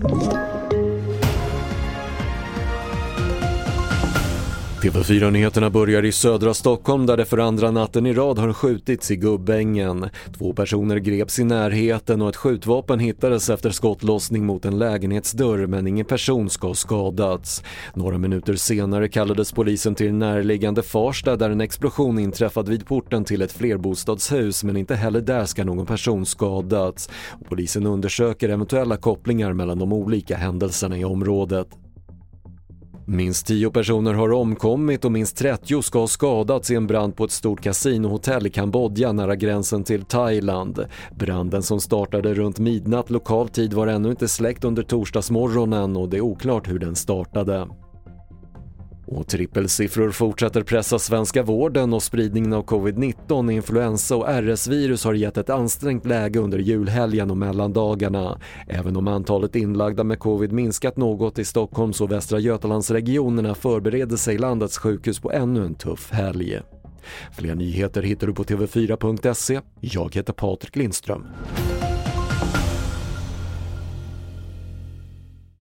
you TV4-nyheterna börjar i södra Stockholm där det för andra natten i rad har skjutits i Gubbängen. Två personer greps i närheten och ett skjutvapen hittades efter skottlossning mot en lägenhetsdörr men ingen person ska ha skadats. Några minuter senare kallades polisen till närliggande Farsta där en explosion inträffat vid porten till ett flerbostadshus men inte heller där ska någon person skadats. polisen undersöker eventuella kopplingar mellan de olika händelserna i området. Minst 10 personer har omkommit och minst 30 ska ha skadats i en brand på ett stort kasinohotell i Kambodja nära gränsen till Thailand. Branden som startade runt midnatt lokal tid var ännu inte släckt under torsdagsmorgonen och det är oklart hur den startade. Och trippelsiffror fortsätter pressa svenska vården och spridningen av covid-19, influensa och RS-virus har gett ett ansträngt läge under julhelgen och mellandagarna. Även om antalet inlagda med covid minskat något i Stockholms och Västra Götalandsregionerna förbereder sig landets sjukhus på ännu en tuff helg. Fler nyheter hittar du på TV4.se. Jag heter Patrik Lindström.